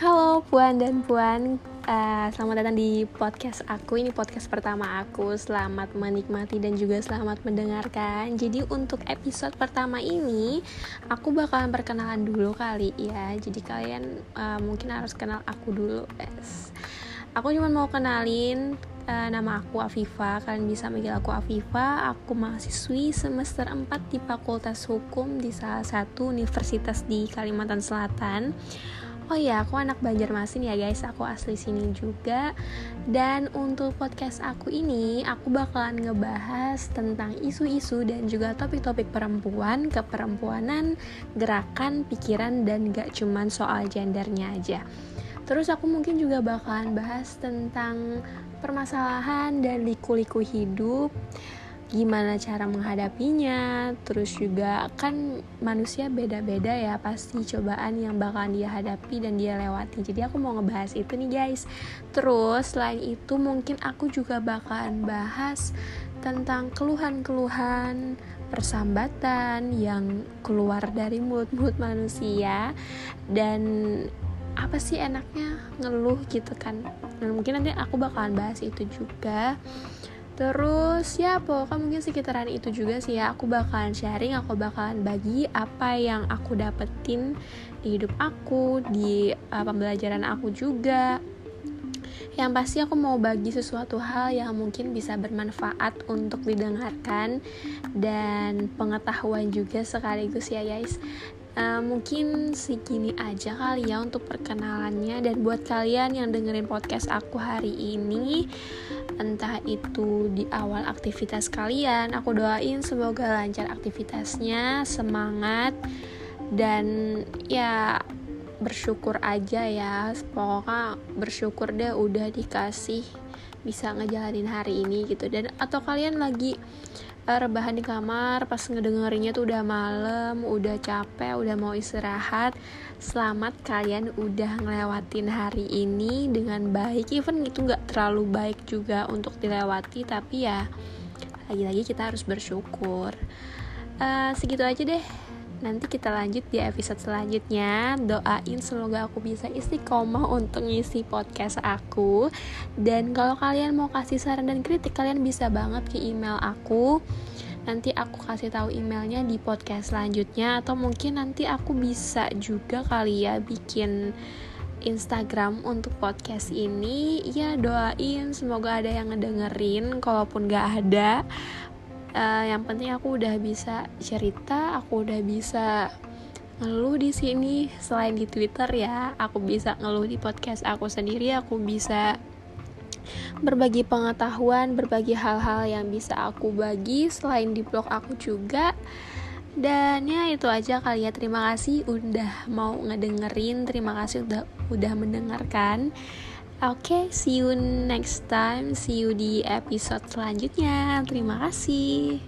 Halo Puan dan Puan, uh, selamat datang di podcast aku. Ini podcast pertama aku. Selamat menikmati dan juga selamat mendengarkan. Jadi untuk episode pertama ini, aku bakalan perkenalan dulu kali ya. Jadi kalian uh, mungkin harus kenal aku dulu, guys. Aku cuma mau kenalin uh, nama aku Afifa. Kalian bisa manggil aku Afifa. Aku mahasiswi semester 4 di Fakultas Hukum di salah satu universitas di Kalimantan Selatan. Oh iya, aku anak Banjarmasin ya guys, aku asli sini juga. Dan untuk podcast aku ini, aku bakalan ngebahas tentang isu-isu dan juga topik-topik perempuan, keperempuanan, gerakan, pikiran, dan gak cuman soal gendernya aja. Terus aku mungkin juga bakalan bahas tentang permasalahan dan liku-liku hidup gimana cara menghadapinya terus juga kan manusia beda-beda ya pasti cobaan yang bakalan dia hadapi dan dia lewati. Jadi aku mau ngebahas itu nih guys. Terus selain itu mungkin aku juga bakalan bahas tentang keluhan-keluhan persambatan yang keluar dari mulut-mulut manusia dan apa sih enaknya ngeluh gitu kan. Nah, mungkin nanti aku bakalan bahas itu juga Terus. Ya pokoknya mungkin sekitaran itu juga sih ya Aku bakalan sharing, aku bakalan bagi apa yang aku dapetin di hidup aku Di uh, pembelajaran aku juga. Yang pasti aku mau bagi sesuatu hal yang mungkin bisa bermanfaat untuk didengarkan dan pengetahuan juga sekaligus ya guys. Uh, mungkin segini aja kali ya untuk perkenalannya. Dan buat kalian yang dengerin podcast aku hari ini entah itu di awal aktivitas kalian aku doain semoga lancar aktivitasnya semangat dan ya bersyukur aja ya. Pokoknya bersyukur deh udah dikasih bisa ngejalanin hari ini gitu. Dan atau kalian lagi rebahan di kamar pas ngedengerinnya tuh udah malam udah capek udah mau istirahat. Selamat kalian udah ngelewatin hari ini dengan baik. Even itu nggak terlalu baik juga untuk dilewati tapi ya lagi-lagi kita harus bersyukur. Uh, segitu aja deh Nanti kita lanjut di episode selanjutnya. Doain semoga aku bisa istiqomah untuk ngisi podcast aku. Dan kalau kalian mau kasih saran dan kritik, kalian bisa banget ke email aku. Nanti aku kasih tahu emailnya di podcast selanjutnya atau mungkin nanti aku bisa juga kali ya bikin Instagram untuk podcast ini ya doain semoga ada yang ngedengerin kalaupun gak ada uh, yang penting aku udah bisa cerita aku udah bisa ngeluh di sini. Selain di Twitter ya aku bisa ngeluh di podcast aku sendiri. Aku bisa berbagi pengetahuan berbagi hal-hal yang bisa aku bagi selain di blog aku juga. Dan ya itu aja kali ya. Terima kasih udah mau ngedengerin. Terima kasih udah udah mendengarkan Oke, okay, see you next time. See you di episode selanjutnya. Terima kasih.